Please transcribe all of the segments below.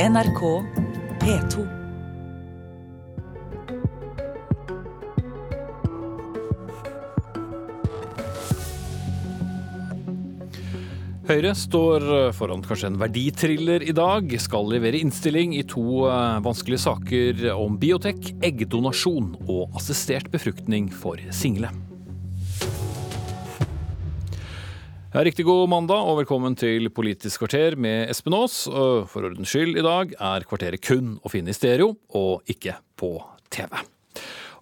NRK P2. Høyre står foran kanskje en verditriller i dag. Skal levere innstilling i to eh, vanskelige saker om biotek, eggdonasjon og assistert befruktning for single. Ja, riktig god mandag og velkommen til Politisk kvarter med Espen Aas. For ordens skyld i dag er kvarteret kun å finne i stereo og ikke på TV.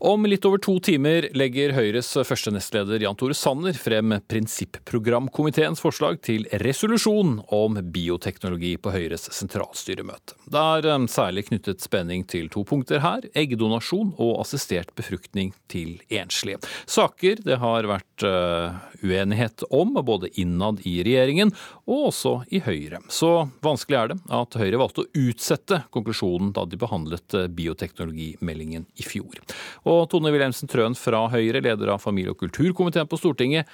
Om litt over to timer legger Høyres første nestleder Jan Tore Sanner frem prinsipprogramkomiteens forslag til resolusjon om bioteknologi på Høyres sentralstyremøte. Det er eh, særlig knyttet spenning til to punkter her. Eggdonasjon og assistert befruktning til enslige. Saker det har vært uh, uenighet om, både innad i regjeringen og også i Høyre. Så vanskelig er det at Høyre valgte å utsette konklusjonen da de behandlet eh, bioteknologimeldingen i fjor. Og Tone Wilhelmsen Trøen fra Høyre, leder av familie- og kulturkomiteen på Stortinget.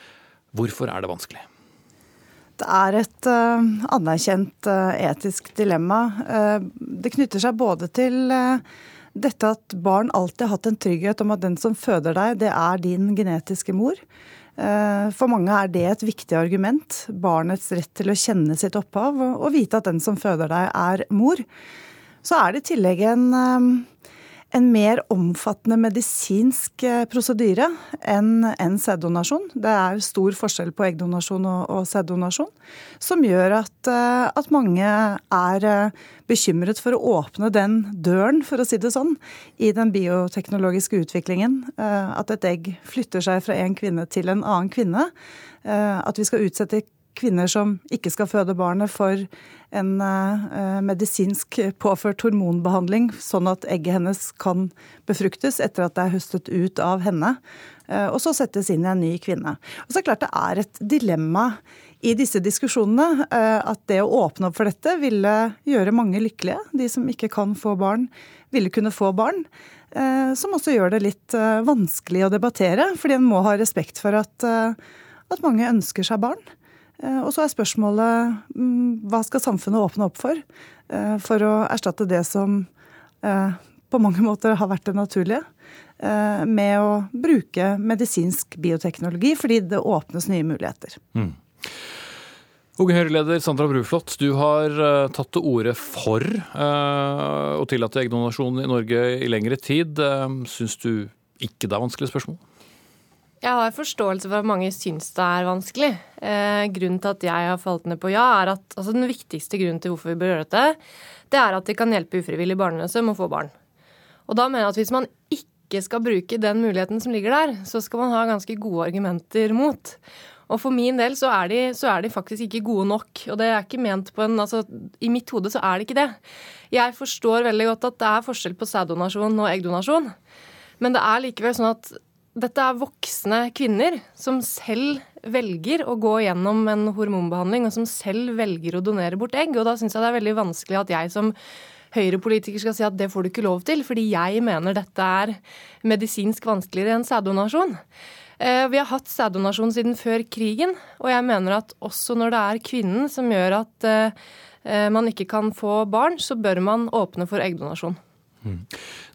Hvorfor er det vanskelig? Det er et uh, anerkjent uh, etisk dilemma. Uh, det knytter seg både til dette at barn alltid har hatt en trygghet om at den som føder deg, det er din genetiske mor. For mange er det et viktig argument. Barnets rett til å kjenne sitt opphav og vite at den som føder deg, er mor. Så er det i tillegg en en mer omfattende medisinsk eh, prosedyre enn en sæddonasjon. Det er stor forskjell på eggdonasjon og, og sæddonasjon, som gjør at, eh, at, mange er eh, bekymret for å åpne den døren, for å si det sånn, i den bioteknologiske utviklingen. At et egg flytter seg fra en kvinne til en annen kvinne. At vi skal utsette kvinner som ikke skal føde barnet, for en uh, medisinsk påført hormonbehandling, sånn at egget hennes kan befruktes etter at det er høstet ut av henne. Uh, og så settes inn i en ny kvinne. Og så er det klart det er et dilemma i disse diskusjonene uh, at det å åpne opp for dette ville gjøre mange lykkelige. De som ikke kan få barn, ville kunne få barn. Som også gjør det litt vanskelig å debattere, fordi en må ha respekt for at, at mange ønsker seg barn. Eh, og så er spørsmålet mm, hva skal samfunnet åpne opp for? Eh, for å erstatte det som eh, på mange måter har vært det naturlige. Med å bruke medisinsk bioteknologi, fordi det åpnes nye muligheter. Mm. Unge Høyre-leder Sandra Bruflot, du har tatt til orde for å tillate eggdonasjon i Norge i lengre tid. Syns du ikke det er vanskelige spørsmål? Jeg har forståelse for at mange syns det er vanskelig. Eh, grunnen til at jeg har falt ned på ja, er at altså den viktigste grunnen til hvorfor vi bør gjøre dette, det er at det kan hjelpe ufrivillig barnløse med å få barn. Og da mener jeg at hvis man ikke skal bruke den muligheten som ligger der, så skal man ha ganske gode argumenter mot. Og for min del så er, de, så er de faktisk ikke gode nok. Og det er ikke ment på en Altså, i mitt hode så er det ikke det. Jeg forstår veldig godt at det er forskjell på sæddonasjon og eggdonasjon. Men det er likevel sånn at dette er voksne kvinner som selv velger å gå gjennom en hormonbehandling, og som selv velger å donere bort egg. Og da syns jeg det er veldig vanskelig at jeg som Høyre-politiker skal si at det får du ikke lov til, fordi jeg mener dette er medisinsk vanskeligere enn sæddonasjon. Eh, vi har hatt sæddonasjon siden før krigen, og jeg mener at også når det er kvinnen som gjør at eh, man ikke kan få barn, så bør man åpne for eggdonasjon. Mm.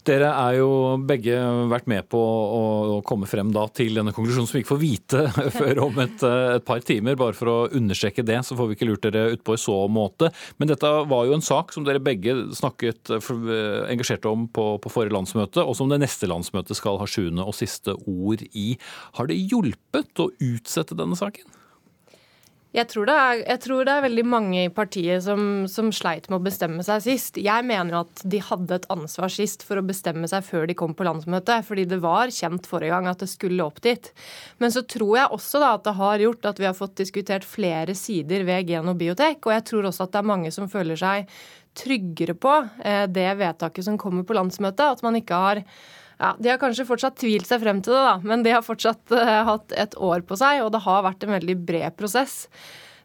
Dere er jo begge vært med på å komme frem til denne konklusjonen som vi ikke får vite før om et, et, par timer. Bare for å understreke det, så får vi ikke lurt dere utpå i så måte. Men dette var jo en sak som dere begge snakket engasjerte om på, på forrige landsmøte, og som det neste landsmøtet skal ha sjuende og siste ord i. Har det hjulpet å utsette denne saken? Jeg tror, er, jeg tror, det er, veldig mange i partiet som, som, sleit med å bestemme seg sist. Jeg mener at de hadde et ansvar sist for å bestemme seg før de kom på landsmøtet. Fordi det var kjent forrige gang at det skulle opp dit. Men så tror jeg også da at det har gjort at vi har fått diskutert flere sider ved gen og biotek. Og jeg tror også at det er mange som føler seg tryggere på eh, det vedtaket som kommer på landsmøtet. At man ikke har ja, De har kanskje fortsatt tvilt seg frem til det, da, men de har fortsatt uh, hatt et år på seg, og det har vært en veldig bred prosess.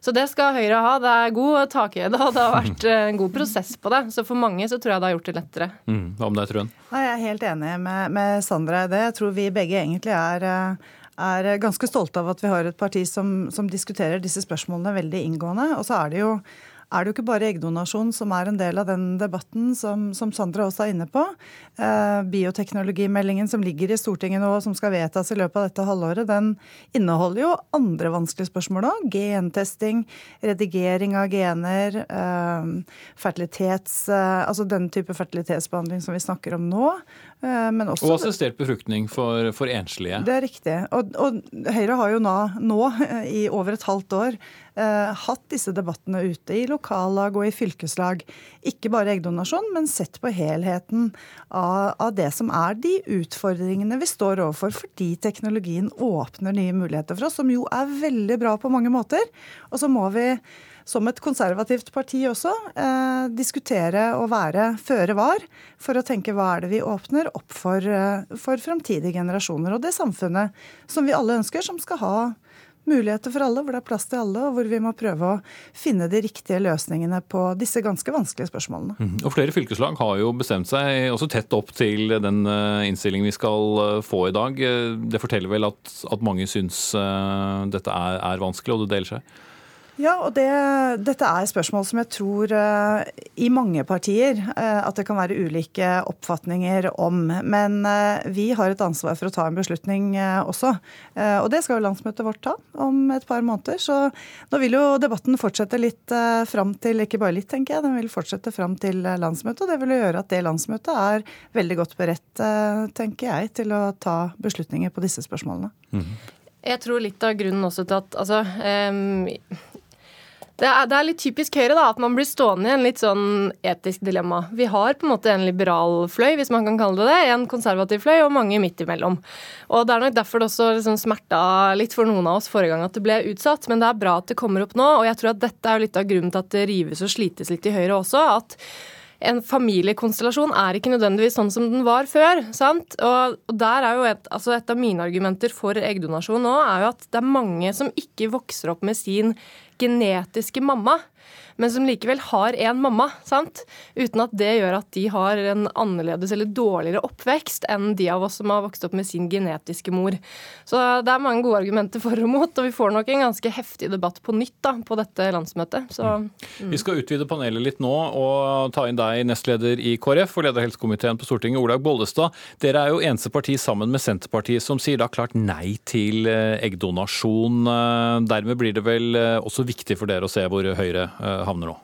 Så det skal Høyre ha. Det er god takhøyde, og det har vært uh, en god prosess på det. Så for mange så tror jeg det har gjort det lettere. Mm, hva om deg, Trøen? Jeg er helt enig med, med Sandra i det. Jeg tror vi begge egentlig er uh, er ganske stolte av at vi har et parti som, som, diskuterer disse spørsmålene veldig inngående. Og så er det jo er det jo ikke bare eggdonasjon som er en del av den debatten som, som Sandra også er inne på. Eh, bioteknologimeldingen som ligger i Stortinget nå, som skal vedtas i løpet av dette halvåret, den inneholder jo andre vanskelige spørsmål òg. Gentesting, redigering av gener, eh, fertilitets... Eh, altså den type fertilitetsbehandling som vi snakker om nå. Eh, men også, og assistert befruktning for, for, enslige. Det er riktig. Og, og Høyre har jo nå, nå, i over et halvt år hatt disse debattene ute i lokallag og i fylkeslag. Ikke bare eggdonasjon, men sett på helheten av, av det som er de utfordringene vi står overfor fordi teknologien åpner nye muligheter for oss, som jo er veldig bra på mange måter. Og så må vi som et konservativt parti også, eh, diskutere og være føre var for å tenke hva er det vi åpner opp for, eh, for framtidige generasjoner. Og det samfunnet som vi alle ønsker, som skal ha muligheter for alle, hvor det er plass til alle, og hvor vi må prøve å finne de riktige løsningene på disse ganske vanskelige spørsmålene. Mm. Og Flere fylkeslag har jo bestemt seg også tett opp til den eh, innstillingen vi skal eh, få i dag. Det forteller vel at, at mange syns dette er, er vanskelig, og det deler seg? Ja, og det, dette er spørsmål som jeg tror uh, i mange partier uh, at det kan være ulike oppfatninger om. Men uh, vi har et ansvar for å ta en beslutning også. og det skal jo landsmøtet vårt ta om et par måneder. Så nå vil jo debatten fortsette litt fram til, ikke bare litt, tenker jeg, den vil fortsette fram til landsmøtet. Og det vil jo gjøre at det landsmøtet er veldig godt beredt, tenker jeg, til å ta beslutninger på disse spørsmålene. Mm. Jeg tror litt av grunnen også til at altså, um, det er, det er, litt typisk Høyre da, at man blir stående i en litt sånn etisk dilemma. Vi har på en måte en liberal fløy, hvis man kan kalle det det, en konservativ fløy og mange midt imellom. Og Det er nok derfor det også liksom smerta litt for noen av oss forrige gang at det ble utsatt, men det er bra at det kommer opp nå. Og jeg tror at dette er litt av grunnen til at det rives og slites litt i Høyre også. at en familiekonstellasjon er ikke nødvendigvis sånn som den var før. sant? Og, der er jo et, altså et av mine argumenter for eggdonasjon nå er jo at det er mange som ikke vokser opp med sin genetiske mamma men som likevel har en mamma, sant? uten at det gjør at de har en annerledes eller dårligere oppvekst enn de av oss som har vokst opp med sin genetiske mor. Så det er mange gode argumenter for og mot, og vi får nok en ganske heftig debatt på nytt da, på dette landsmøtet. Så, mm. mm. Vi skal utvide panelet litt nå og ta inn deg, nestleder i KrF og leder av helsekomiteen på Stortinget, Olaug Bollestad. Dere er jo eneste parti sammen med Senterpartiet som sier da klart nei til eh, eggdonasjon. Eh, dermed blir det vel eh, også viktig for dere å se hvor Høyre havner nå?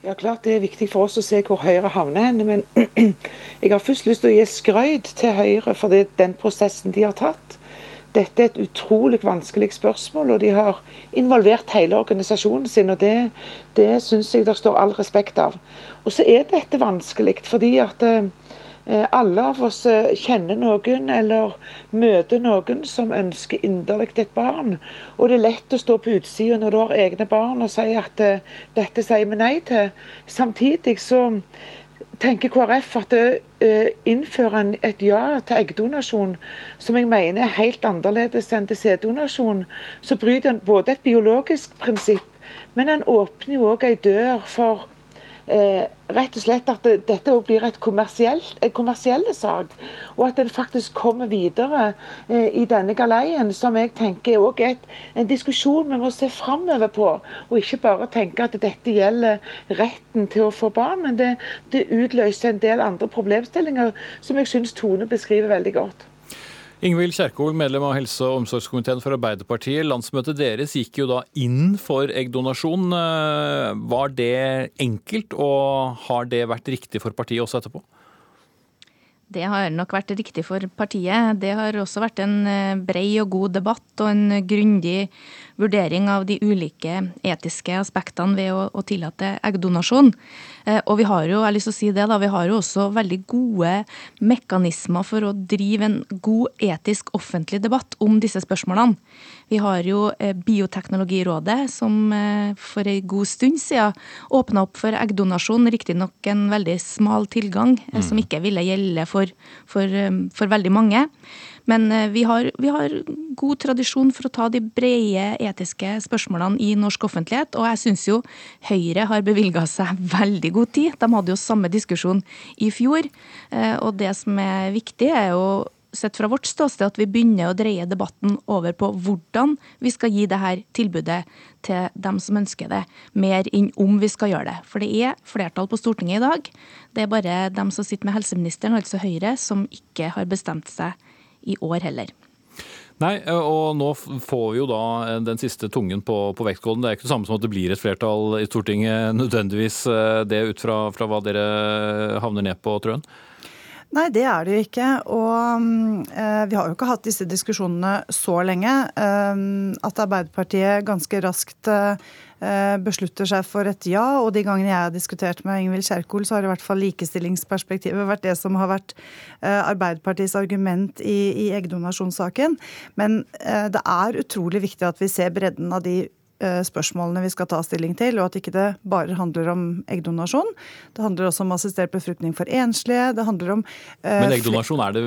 Ja, klart Det er viktig for oss å se hvor Høyre havner hen. Men jeg har først lyst til å gi skrøyt til Høyre for det, den prosessen de har tatt. Dette er et utrolig vanskelig spørsmål, og de har involvert hele organisasjonen sin. og Det, det syns jeg det står all respekt av. Og så er dette vanskelig fordi at eh, Eh, alle av oss eh, kjenner noen eller møter noen som ønsker inderlig et barn. Og det er lett å stå på utsida når du har egne barn og si at uh, dette sier vi nei til. Samtidig så tenker KrF at det innfører et ja til eggdonasjon, som jeg mener er helt annerledes enn til sæddonasjon, så bryter en både et biologisk prinsipp, men en åpner jo òg ei dør for eh, rett og slett at det, dette blir et en kommersiell sak. Og at en faktisk kommer videre eh, i denne galeien, som jeg tenker òg er en diskusjon vi må se framover på. Og ikke bare tenke at dette gjelder retten til å få barn, men det, det utløser en del andre problemstillinger som jeg syns Tone beskriver veldig godt. Ingvild Kjerkol, medlem av helse- og omsorgskomiteen for Arbeiderpartiet. Landsmøtet deres gikk jo da inn for eggdonasjon. Eh, var det enkelt, og har det vært riktig for partiet også etterpå? Det har nok vært riktig for partiet. Det har også vært en eh, brei og god debatt og en grundig vurdering av de ulike etiske aspektene ved å, å tillate eggdonasjon. Eh, og vi har jo, jeg har lyst til å si det da, vi har jo også veldig gode mekanismer for å drive en god etisk offentlig debatt om disse spørsmålene. Vi har jo eh, Bioteknologirådet, som eh, for en god stund siden åpna opp for eggdonasjon. Riktignok en veldig smal tilgang, eh, mm. som ikke ville gjelde for, for, for veldig mange. Men vi har, vi har, god tradisjon for å ta de brede etiske spørsmålene i norsk offentlighet. Og jeg syns jo Høyre har bevilga seg veldig god tid. De hadde jo samme diskusjon i fjor. Og det som er viktig, er jo sett fra vårt ståsted at vi begynner å dreie debatten over på hvordan vi skal gi dette tilbudet til dem som ønsker det, mer enn om vi skal gjøre det. For det er flertall på Stortinget i dag. Det er bare dem som sitter med helseministeren, altså Høyre, som ikke har bestemt seg i år heller. Nei, og nå får vi jo da den siste tungen på, på vektskålen. Det er ikke det samme som at det blir et flertall i Stortinget nødvendigvis eh, det ut fra, fra hva dere havner ned på, Trøen? Nei, det er det jo ikke. Og eh, vi har jo ikke hatt disse diskusjonene så lenge. Eh, at Arbeiderpartiet ganske raskt Eh, beslutter seg for et ja. Og de gangene jeg har diskutert med Ingvild Kjerkol, så har i hvert fall likestillingsperspektivet vært det som har vært eh, Arbeiderpartiets argument i, i eggdonasjonssaken. Men eh, det er utrolig viktig at vi ser bredden av de spørsmålene vi skal ta stilling til, og at ikke det bare handler om eggdonasjon. Det handler også om assistert befruktning for enslige. Det handler om Men eggdonasjon er det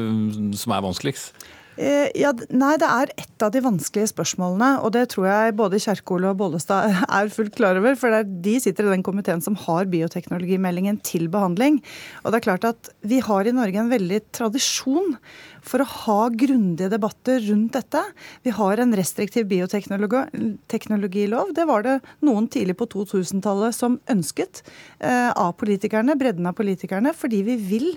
som er vanskeligst? Eh, ja, nei, det er et av de vanskelige spørsmålene. Og det tror jeg både Kjerkol og Bollestad er fullt klar over. For de sitter i den komiteen som har bioteknologimeldingen til behandling. Og det er klart at vi har i Norge en veldig tradisjon for å ha grundige debatter rundt dette. Vi har en restriktiv bioteknologilov. Det var det noen tidlig på 2000-tallet som ønsket eh, av politikerne, bredden av politikerne, fordi vi vil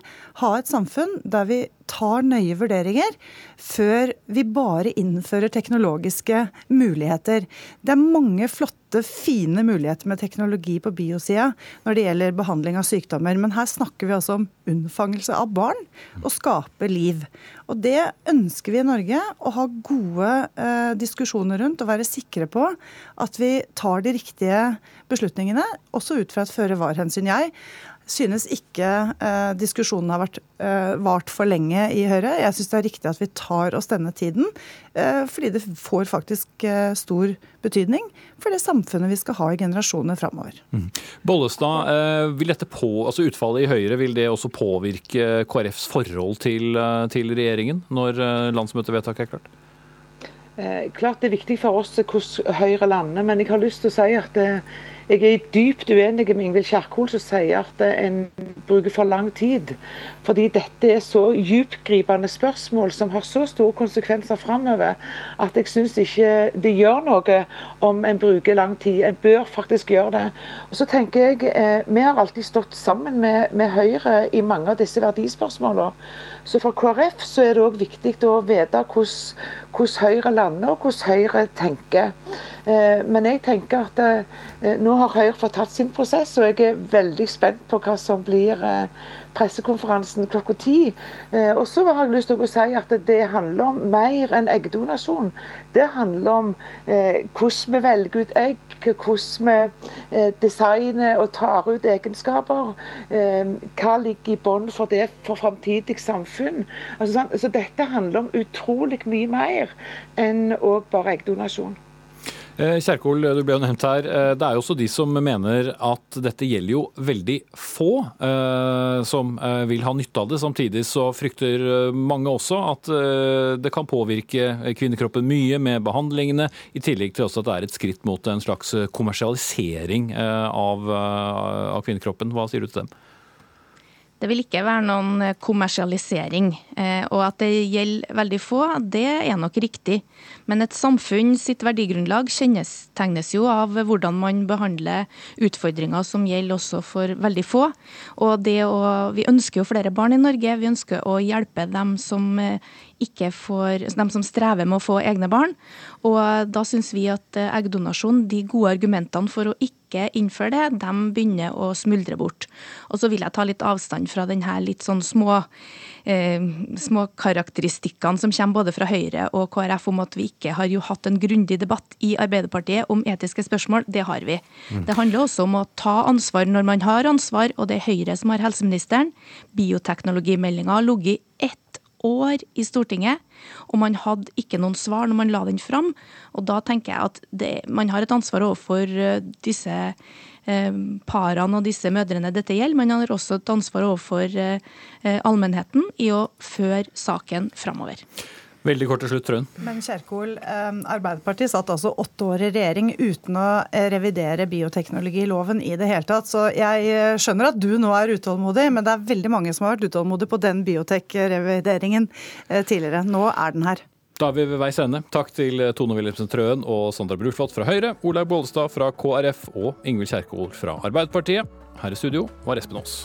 ha et samfunn der vi tar nøye vurderinger før vi bare innfører teknologiske muligheter. Det er mange flotte, fine muligheter med teknologi på biosida når det gjelder behandling av sykdommer, men her snakker vi altså om unnfangelse av barn og skape liv. Og det ønsker vi i Norge, å ha gode eh, diskusjoner rundt og være sikre på at vi tar de riktige beslutningene, også ut fra et føre-var-hensyn. Jeg synes ikke eh, diskusjonen har vært eh, vart for lenge i Høyre. Jeg syns det er riktig at vi tar oss denne tiden, eh, fordi det får faktisk eh, stor betydning for det samfunnet vi skal ha i generasjoner framover. Mm. Bollestad, eh, vil dette på, altså utfallet i Høyre, vil det også påvirke KrFs forhold til, eh, til regjeringen når landsmøtevedtaket er klart? Eh, klart det er viktig for oss hvordan Høyre lander, men jeg har lyst til å si at eh, jeg er dypt uenig med Ingvild Kjerkol som sier at en bruker for lang tid. Fordi dette er så djupgripende spørsmål som har så store konsekvenser framover at jeg syns ikke det gjør noe om en bruker lang tid. En bør faktisk gjøre det. Og så tenker jeg, eh, Vi har alltid stått sammen med, med Høyre i mange av disse verdispørsmålene. Så for KrF så er det òg viktig å vite hvordan Høyre lander og hvordan Høyre tenker. Eh, men jeg tenker at eh, nå har Høyre fått tatt sin prosess, og jeg er veldig spent på hva som blir eh, pressekonferansen klokka ti. Og så har jeg lyst til å si at det handler om mer enn eggdonasjon. Det handler om hvordan vi velger ut egg, hvordan vi designer og tar ut egenskaper. Hva ligger i bånn for det for framtidig samfunn. Altså, så dette handler om utrolig mye mer enn bare eggdonasjon. Eh, Kjerkol, du ble jo nevnt her. Eh, det er jo også de som mener at dette gjelder jo veldig få eh, som vil ha nytte av det. Samtidig så frykter mange også at det kan påvirke kvinnekroppen mye med behandlingene, i tillegg til også at det er et skritt mot en slags kommersialisering av, av kvinnekroppen. Hva sier du til dem? Det vil ikke være noen kommersialisering. Og at det gjelder veldig få, det er nok riktig. Men et samfunn sitt verdigrunnlag kjennetegnes jo av hvordan man behandler utfordringer som gjelder også for veldig få. Og å, vi ønsker jo flere barn i Norge. Vi ønsker å hjelpe dem som, eh, får, dem som strever med å få egne barn. Og da syns vi at eh, eggdonasjon, de gode argumentene for å ikke innføre det, de begynner å smuldre bort. Og så vil jeg ta litt avstand fra denne litt sånn små eh, små karakteristikkene som kommer både fra Høyre og KrF om at vi ikke har jo hatt en grundig debatt i Arbeiderpartiet om etiske spørsmål. Det har vi. Mm. Det handler også om å ta ansvar når man har ansvar, og det er Høyre som har helseministeren. Bioteknologimeldinga har ligget ett år i Stortinget, og man hadde ikke noen svar når man la den fram. Og da tenker jeg at det, man har et ansvar overfor eh, disse Eh, parene og disse mødrene dette gjelder, men man har også et ansvar overfor eh, allmennheten i å føre saken framover. Veldig kort til slutt, Trøen. Men Kjerkol, eh, Arbeiderpartiet satt altså åtte år i regjering uten å eh, revidere bioteknologiloven i det hele tatt. Så jeg eh, skjønner at du nå er utålmodig, men det er veldig mange som har vært utålmodige på den biotek-revideringen tidligere. Nå er den her. Da er vi ved veis ende. Takk til Tone Wilhelmsen Trøen og Sandra Bruflot fra Høyre, Olaug Bollestad fra KrF og Ingvild Kjerkol fra Arbeiderpartiet. Her i studio var Espen Aas.